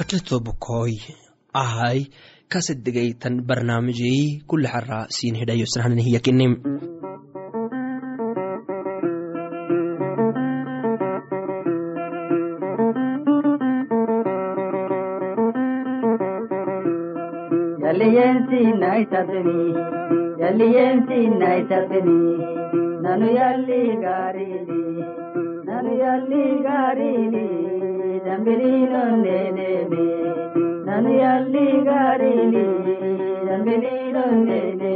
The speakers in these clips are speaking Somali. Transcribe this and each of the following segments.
kacetobkoi ahai kasedegaytan barnaamijei kulexara siin hidhayosnahnanhiyakinim ನಾನು ಎಲ್ಲಿ ಗಾರೀನಿ ನಾನು ಎಲ್ಲಿ ಗಾರೀನಿ ರಂಬಿನೀನೊಂದೇನೆ ನಾನು ಎಲ್ಲಿ ಗಾಡಿನಿ ರಂಬಿನೀನೊಂದೇನೆ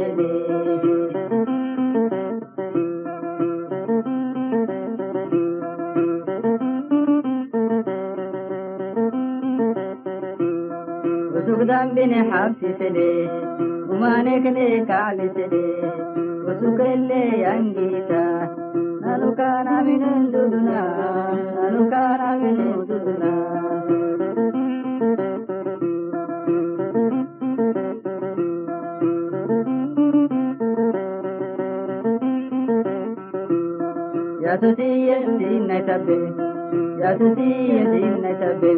ുഗ്ദാമ്പിനെ ഉമാനകനെ കാലിസലേ വസുകല്ലേ അംഗീത ಅನುಕಾರಾವಿನೆಂದುದುನಾ ಅನುಕಾರಾವಿನೆಂದುದುನಾ ಯಸುತೀಯಸಿನ್ನೈತಬ್ಬೆ ಯಸುತೀಯಸಿನ್ನೈತಬ್ಬೆ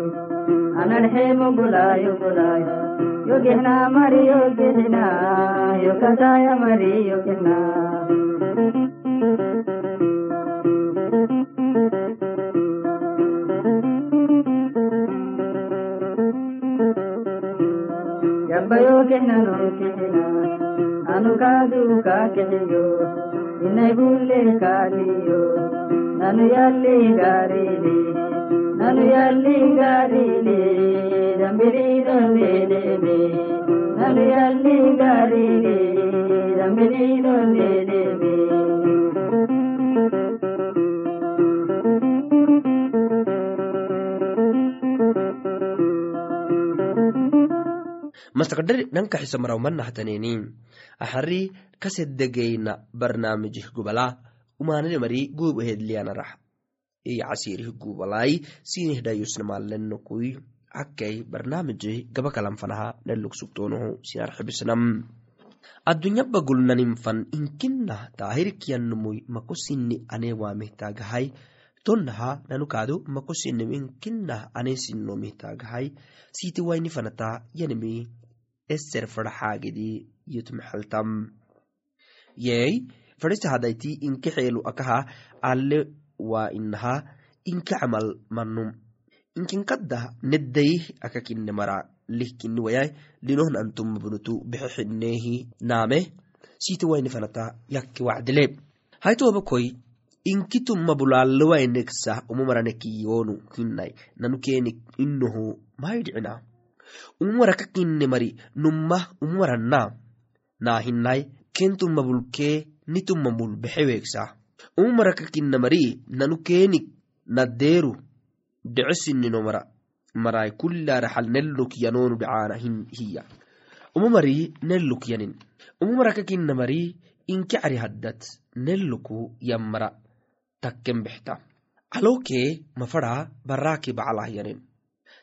ಅನಡ್ಹೇಮು ಗುಲಾಯು ಗುಲಾಯ ಯೋಗಿನ ಮರಿ ಯೋಗಿನ ಯೋಗದಾಯ ಮರಿ ಯೋಗಿನ yabbayo kennano kihina anu kaadu ka kihiyo innay bulle kaadiyo nanu yalli gaarini nanu yalli gaarini dambiri dondeedeme nanu yalli gaarini dambiri dondeedeme mastakdhari nanka xisamaraumanahataneni axari kasedegeyna barnaamijih gubala umanane mari gub ehedliyanarah iyo casirih gubalai sinihdayusnamalenokui akkay barnaamijih gabakalanfanaha neluk sugtonoho sinarxibisnam addunyaba gulnaninfan inkinah taahirkiyanumui makosini anewamehtagahay tonnaha nanukaado makosinim inkinah aneesinomehtaagahay siti waini fanata yanimi eser faraxaagidi yutmaxaltam yey farisa hadayti inke xeelu akaha alle waa inaha inke camal manum inkinkadda neddayih akakine mara lihkini wayay linohn antumabnutu bexexinehi naame siti waini fanata yakke wacdile haytobakoi inkitumma bulaallowaineksa umumaranekiyoonu hinai nanukenik inoho maidhicina umumara kakine mari nummah umumaranna naa hinai kentumma bulkee nitumma mul bexeweegsa umumara kakina mari nanukenik naddeeru. Dhecesinino mara. Marai kullaraxal nelluk yanoonu dhacaana hiya umumari nelluk yanin. Umumara kakina mari inke cari haddat nelluku yammara. Takken bexta calokee mafada baraki bacalah yanin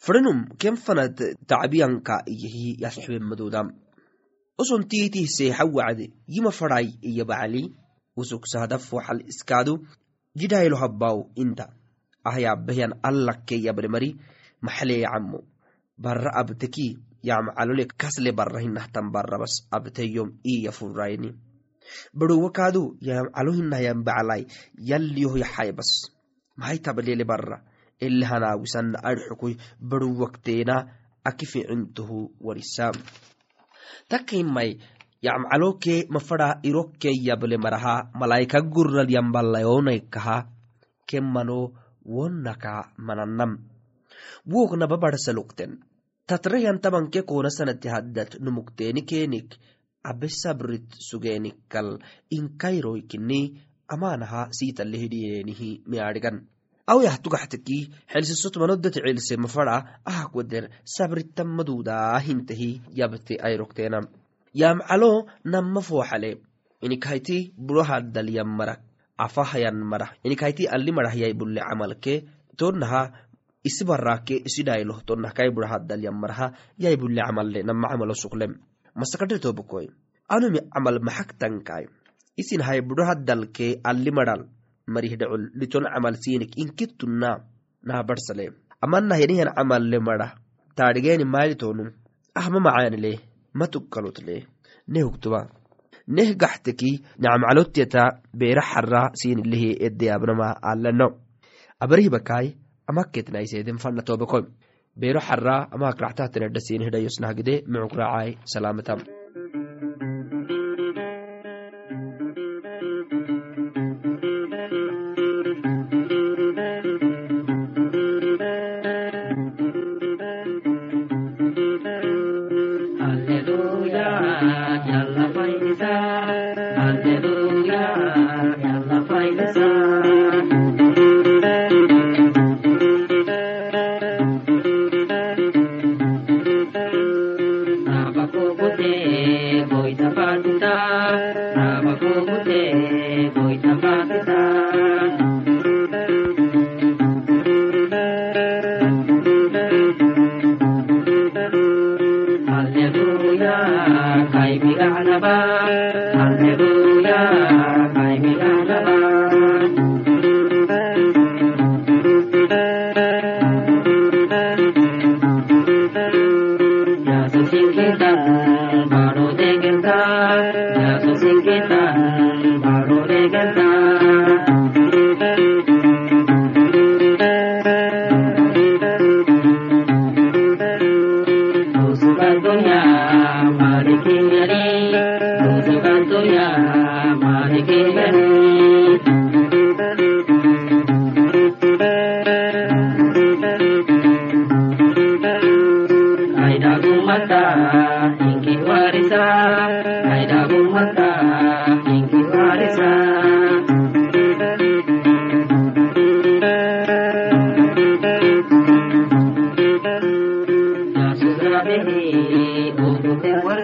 frenum ken fanad tacbiyanka iyahi yasxubemadodam oson tiitih seexa wacde yima fadai iya bacali iskaadu jidhaylo habbaw inta ahyabehyan allakke yabremari maxlee abteki yamcalole kasle barra hinahtan barrabas abteyom iya furayni barowakaadu yamcalo hinahyan baclai yalliyoh barra ele hanaawisanna adxukoy barowakteena aki ficintohu warisam takimai yamcaloke mafada irokke yable maraha malaika gurral yambalayonaykaha kemmano wonnaka manannam woknaba barsalukten tatrayan tabanke kona sanati haddat numukteeni keenik abe sabrit sugeenikal inkairoykini amaanaha siitalehidhiyeenihi miadhigan awiyah tugaxtaki xelsisotmanodati cilse mafada ahak wader sabritamadudahintahi yabte ayrokteena yamcalo nama fooxale burohadalyan marak afahayan marah inikahayti ali marahyay bulle camalke tonaha isi barake isi dhayloh tonah maraha yay bulle camalle nama camalo suklem masakadhe tobokoy anumi camal maxaktankai isin hay burohadalke ali maral marihdhacol liton camal sinik inkittunna naha barsale. Amanah yanihan camalle mara. Taadhigeeni maalitonum ahma macaanile matukkalutle neh hugtuba neh gaxteki nacamcalotyata beera xara sinilehi edeyaabnama alano abarihbakai amaketnaiseden fana tobakoy beero xara amak ractahtanedha sinihidhayosnahgide micuk raacai salaamatam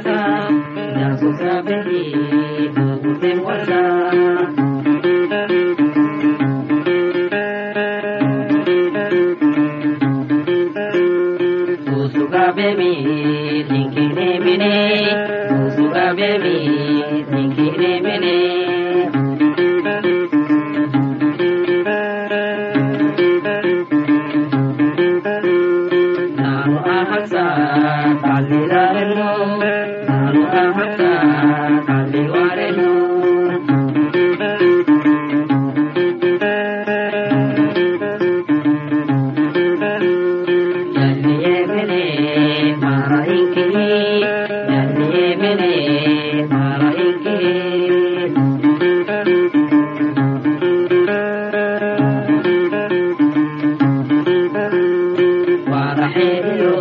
Santa, la cosa صاحبي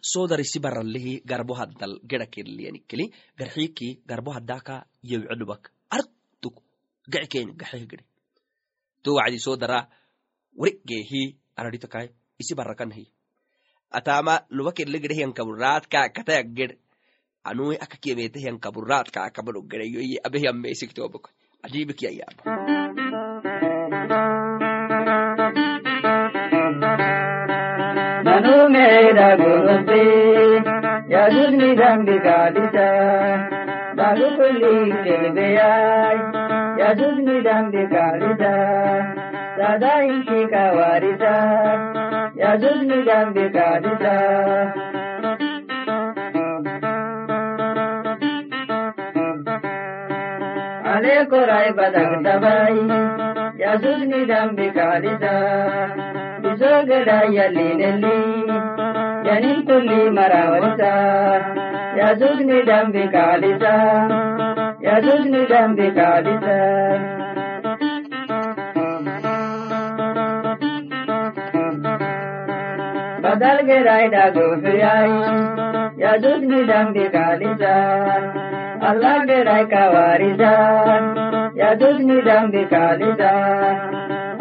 sodarisi baralehi garbo haddal geda kerliyanikeli garxiiki garbo haddaka yewcedubak artuk gacikeeni gaxeh gede to wacdi sodara warigehi araditakai isi barakanahi atama luba kerle gede hiyankaburatka kataya ged. Anui मेरा गुरुते यदुनि रंबिका दिशा बालू पुली चल गया यदुनि रंबिका दिशा दादा इसी का वारिशा यदुनि रंबिका दिशा अनेको राय बदक दबाई यदुनि रंबिका दिशा ಜೋಗಡಯಲಿನಲ್ಲಿ ಯನಿಲ್ಕುಲ್ಲಿ ಮರಾವರಿಸ ಯಜುಜ್ ನಿಡಂಬಿ ಕಾಲಿಸ ಯಜುಜ್ ನಿಡಂಬಿ ಕಾಲಿಸ बदल के रायडा गोफियाई यजुज निडम बिकालिजा अल्लाह के राय का वारिजा यजुज निडम बिकालिजा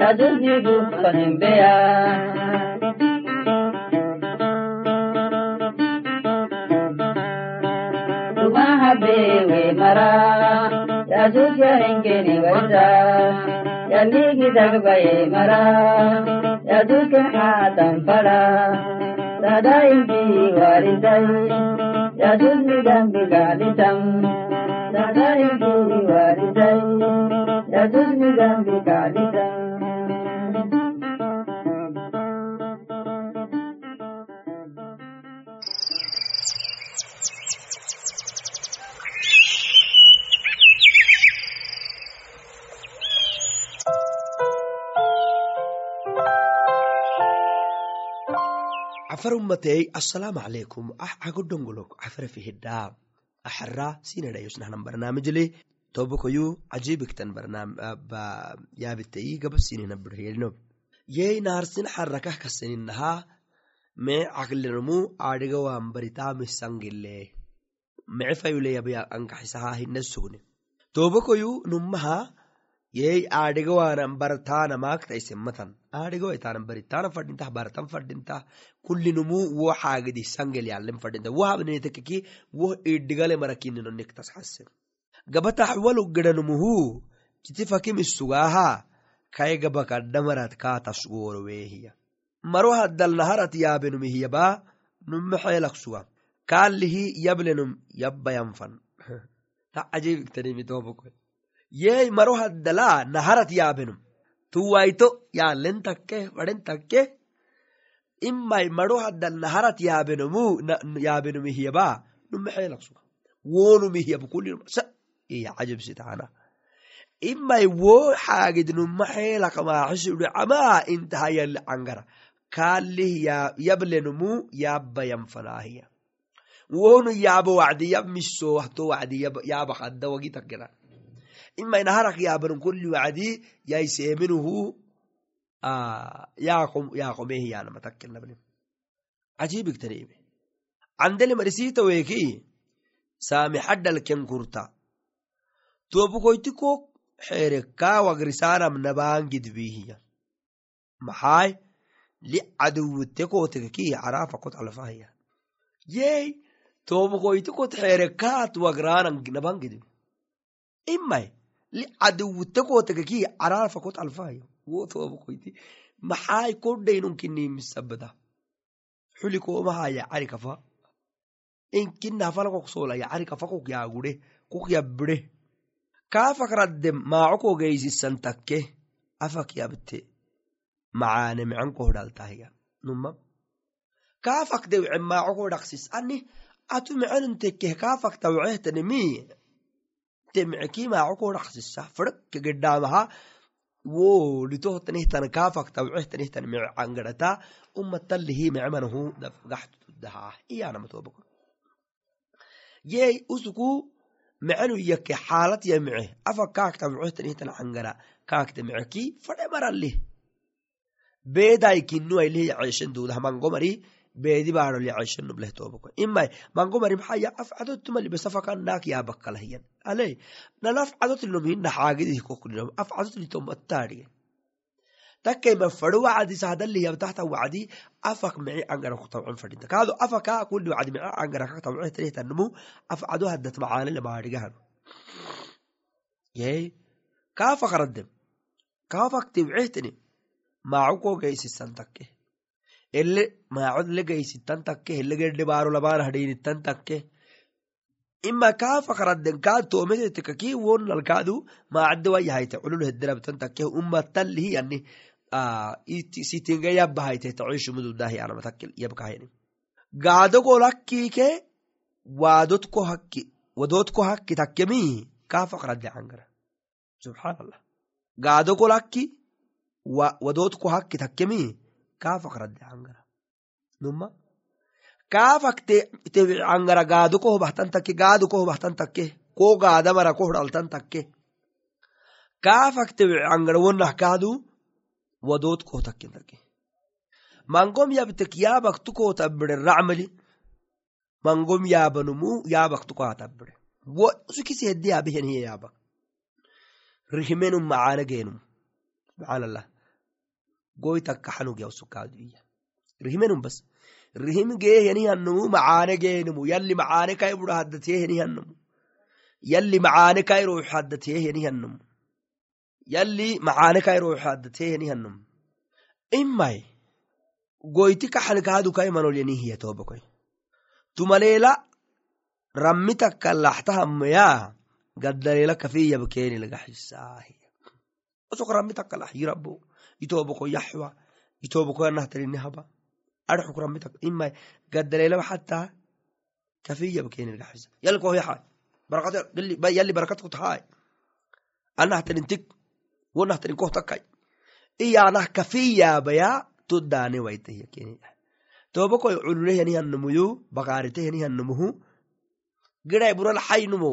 yajujudu fanimbeya tumaha bewe mara yajuja engeni waita yandigi dagbaye mara yajuka hatan fara sada imbi waridai yajuji dambi cafar ummatey assalaamu calaykum ah cagodhongolok cafara fihidhaa axara sinadhayosnahnan barnaamijle tobokoyu cajibiktan yaabitayi gabasinina birhiyelno yey naarsin xarakah kaseninaha mee caqlenomu aadhigawan baritamisangile mece fayuleyabya numaha yey aadhigawanan bartaana maaktaisemmatan aadhigawaitaanan baritana fadhintah baratan fadhintah kullinumu wo xaagidi sangel yalen fadhinta. Wo habnetekeki wo idhigale marakinino niktas xasen gabatax walu gedanumuhu kiti fakimisugaha kai gabakadhamarat kaatas worowehiya maro haddal naharat yaabenumihiyaba numme xeelak suga kaalihi yablenum yabbayanfan ta ajibiktanimitobokoy yey maro haddala naharat yaabenum tuwaito yaalen takke fadhen takke imai maro haddal naharat yaabenomu yaabenumihiyaba numme xeelak suga wonumihiyab kullinum sa iya cajibsitana imai wo xaagid numa xeelak maaxisudu camaa intaha yali cangara kaalih yablenumu yabbayanfanaahiya wonu yaaba wacdi yab miso wahto wacdi imai naharak yaabanum kulli wacdi yaiseeminuhu yaqomehiyanama takkenabne cajibigtanime candele marisita weki saami xaddalken kurta. Tobukoyti kok xerekka wagrisanam nabangidbihiya maxay li caduwite kotekeki carafa kot yey tobukoyti kot wagranan nabangidbi imay li caduwite kotekeki carafa kot alfahiya wo tobukoyti maxay kodhaynunkinnimisabada xuli komahaya cari kafa inkinafalakok solaya cari kafa kok yaagure kok yabbire kaafakradde maaco kogeysisan takke afak yabte macaane mican kohdhaltahiya numa kaafak dewce maaco kodhaksis ani atu mecenun tekkeh kaafaktawacehtani te mece maaco kodhaksisa fadhakka gedhaamaha wo litohtanihtan kaafaktawacehtanihtani mece cangadhata umatalihi mecemanahu gaxtudahaa iyanamatoobako yey usuku mecenu yake xaalat ya mece afa kaaktawacehtanihtana cangara kaakte meceki fadhe maralih kinuailih yaceshen duudah mangomari beedi baadol yaceshenub leh toobako imai mangomari maxaya afcadotumali besafakannaak yaabakalahiyan ale nan afcadotlinom hinna xaagidih koklinom afcadotlitomataadhige takkaima fado wacdi sahdalih yabtahta wacdi afak mici angara kutawcon fadhinta kaado afaka kuli wacdi mici angara kakatawcehtanihtanamu afcado haddat macaanile maadhigahan yey kaafakradem kaafaktiwcehtani maacu ko gaysisan takke ele maacod le gaysitan takke helegedhe baaro labaan hadhiinitan takke. Ima kaafakradden kaa toometetika ki wonnalkaadu maacadde wayahayte culul hederabtan takke umatalihi yani sitinga yabbahayte tacoishumududahi anamatakkel yabkahayni gaadogolakkike waadotko hakki wadotko hakki takkemi kaafakradde angara. Subxaanallah gaadogolakki wadotko hakki takkemi kaafakradde angara numa kaafakte tewi angara gaado koho bahtan takke gaado koho bahtan takke ko gaadamara ko hudhaltan takke kaafaktewi angara wonnah kaadu wadood koho takken takke mangom yabtek yaabak tukoho tabbire racmali mangom yaabanumu yaabak tukoha tabbire wo sukisi hedde yaabeheniye yaabak rihimenum macaana geenum subxaanallah goytakka xanug yawsukaadiya rihimenum bas. Rihim geehenihannumu macaane geenumu yalli macaane kai bura haddateehenihannumu yalli macaane kai ruux haddateehenihannumu yalli macaane kai ruux haddateehenihannumu imai goyti kaxanikaadu kai manolyanihiya toobakoy tumaleela rammi takka laxtahamaya gaddaleela kafiyab keeni osok rammi lax yirabo itoboko yaxwa itoboko yanahtalini haba arxuk rammi takka imai gaddaleelaba xataa kafiyab keeni laga xisa yalli koh yaxay yalli barakat kutahaay anahtalin tik wonahtalin koh takkay iyanah kafiyabaya toddaane waitahiya keeni tobakoy cululehyanihannumuyu bakaaritehenihannumuhu giday bural xaynumo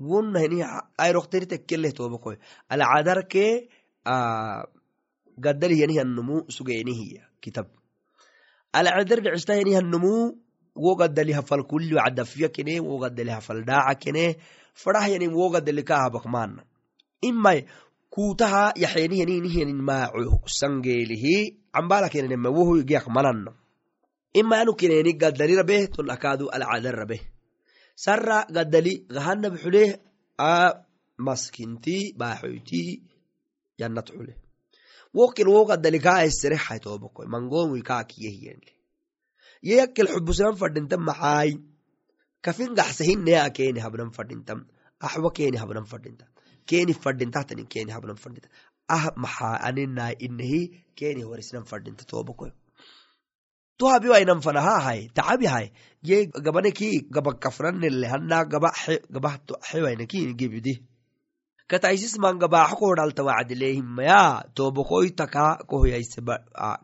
wonnahini ayrokteritekkeleh tobakoy alcadarke gaddalihyanihyannumu sugeenihiya kitab. Alcadar dhicistahyanihyannumu wo wacdafiya kene wo kene fadahyanin wo imai kuutaha yaxeenihyaninihyanin maacu sangeelihi cambala kenenema wohu giyak mananno ima anu kineni gaddali rabeh tolakaadu alcadar rabeh sara gaddali gahanab xuleh a maskinti baaxoyti yannat xule. Wokil wo gaddali kaaesere haytoobako mangomui kaakiyehyenle yeyakkel xubusinan fadhintam maxaay kafin gaxsahinea keeni habnan fadhintam axwa keeni habnan fadhintam keeni fadhintahtanin keeni habnan fadhinta ah maxaa aninaa inahi keeni horisnan fadhinta toobakoy tuhabiwainan fanahahay tacabihay ye gabaneki gabakafranele hana gaba xewainakini gebidi kataisis man gabaxo kohdhalta wacdileehimaya tobokoytaka kohoyaise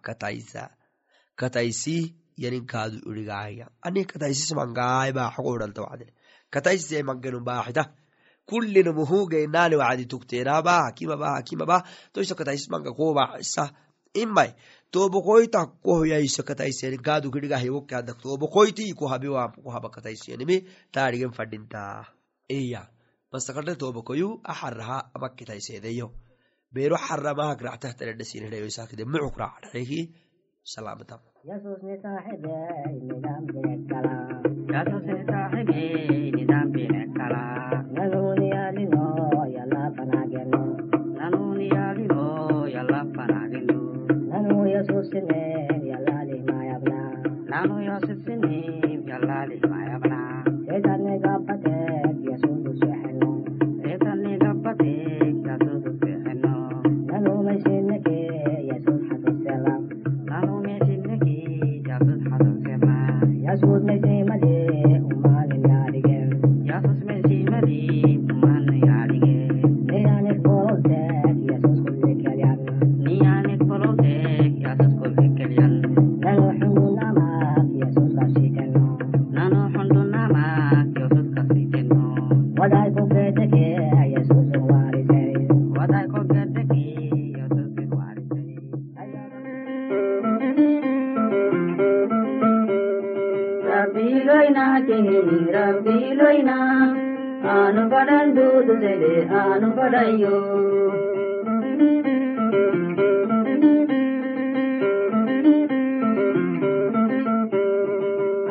kataisa kataisi yanin kaadu irigaaya ani kataisis mangaay baaxo kohdhalta wacdile kataisis yai mangenu baaxita kullinumuhu geinani wacdi tukteenaba hakimaba hakimaba toisa kataisis manga kobaxisa imai tobokoyta kohoyaiso kataiseni gaadu kidhigahiwokadak tobokoyti kohabiwa kohabakataisenimi taadhigen fadhinta iya masakadhe tobokoyu axaraha amakitaiseedeyo beero xaramahak ractahtaredhasinhidhayoisakide mucuk racdharehi salaamatam يسوس صاحبي نظام بنكلا يا سوسي صاحبي نظام بنكلا rabbiiloyna name, your lolly, my abna. Yosef's name, your lolly. Aanu fadhayo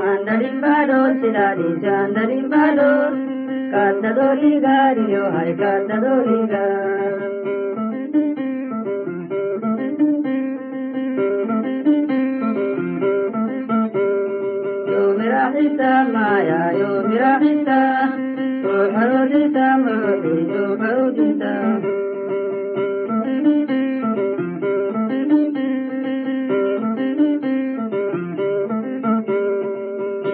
andarimbador sidaadise andarimbador kattadoligaariyo hay kattadoliga yomirahisa maya yomirahisa ruuxarodisa muruxi ruuxarodisa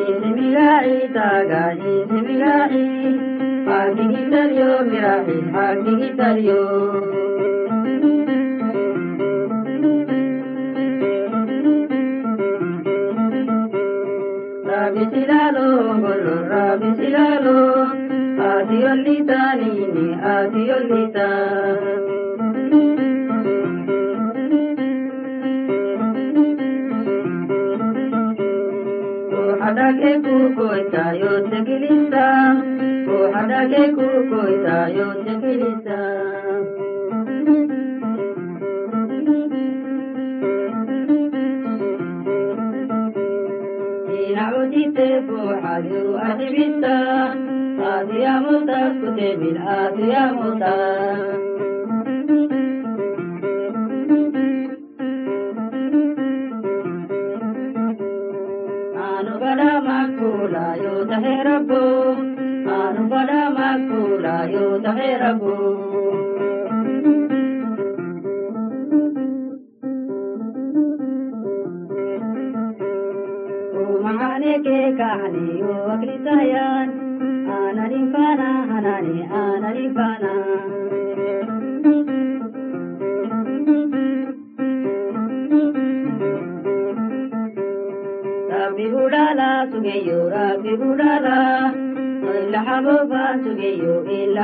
isimigaciitaga isimigaci hakigitaryo miraxi hakigitaryo rabisilalo ngolo rabisilalo adiyolita nini adiyolita hadake kukoita yote kilisa hadake kukoita yote kilisa inaudite buhadu adibita adiyamuta kutebil adiyamuta anu bada makula yo tahe rabbu anu bada makula yo tahe rabbu mahane ke kahani yo akritayan anani fana hanani anani fana Rabbi budala sugeyo Rabbi budala illa haboba sugeyo illa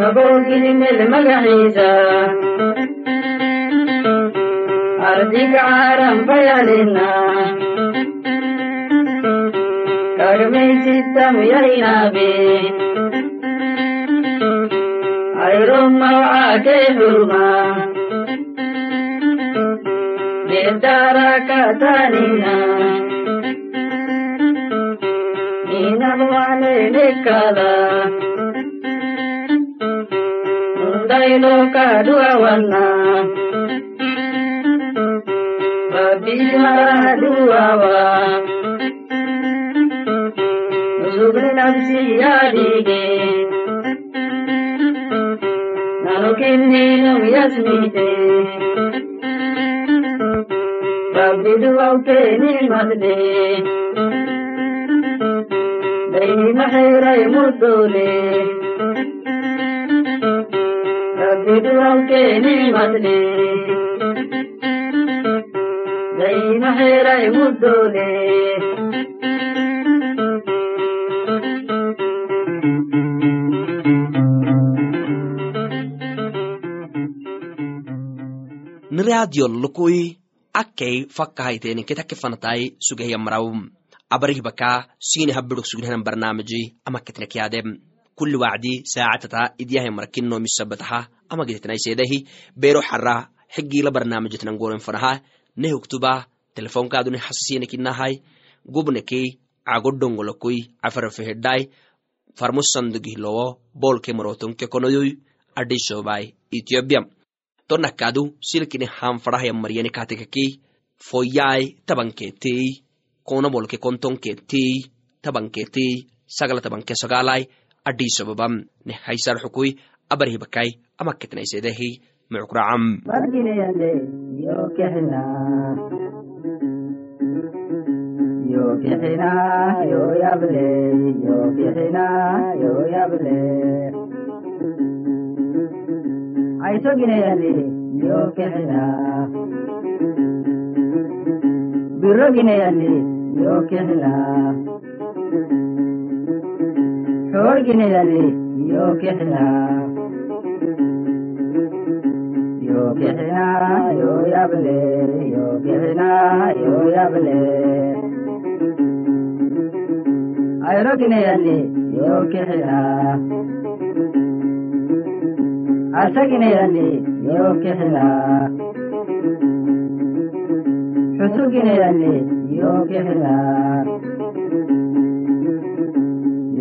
mabooginin magaciisa ardiga caaran bayalina Babila duawa Zubri nafsi yadige Nanu kinninu yasmite Babbi duauke nimadde Dai mahairai muddole Babbi duauke nimadde Dai mahairai muddole niradiol lukui akkei fakkahayteni ketake fanatai sugehiyamraw abarih baka sini habidok sugnehanan barnaamiji ama ketnekyade kuli wacdi saacatata idyahemarakinno misabataha ama gedetnaisedahi bero xara xigila barnaamijitnan goren fanaha ne huktuba telefonkaduni hasasinekinahai gubnekei cagodongolokui cafarafehedai farmusandugihlowo bolke marotonke konoyoy adhisobai ethiopia tonakadu silkini hanfarahaya maryani foyai tabanketei kona bolke kontonkeetey tabanketey sagala tabanke sogalai adhisobabam neh haysar xukui abarhibakai amaketnaisedehi mucukracam bargineyande yo yo kexina xoorgineyande yo kexina yo kexina yo yable yo kexina yo yable ayrogineyande yo kexina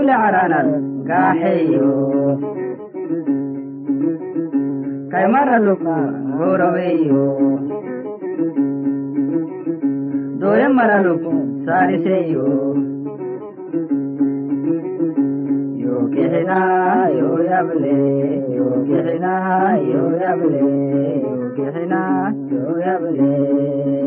ifule caranan gaaxeyo kaymaraluk goraweyo doye maraluk saariseyo yo kexina yo yable yo kexina yo yable yo kexina yo yable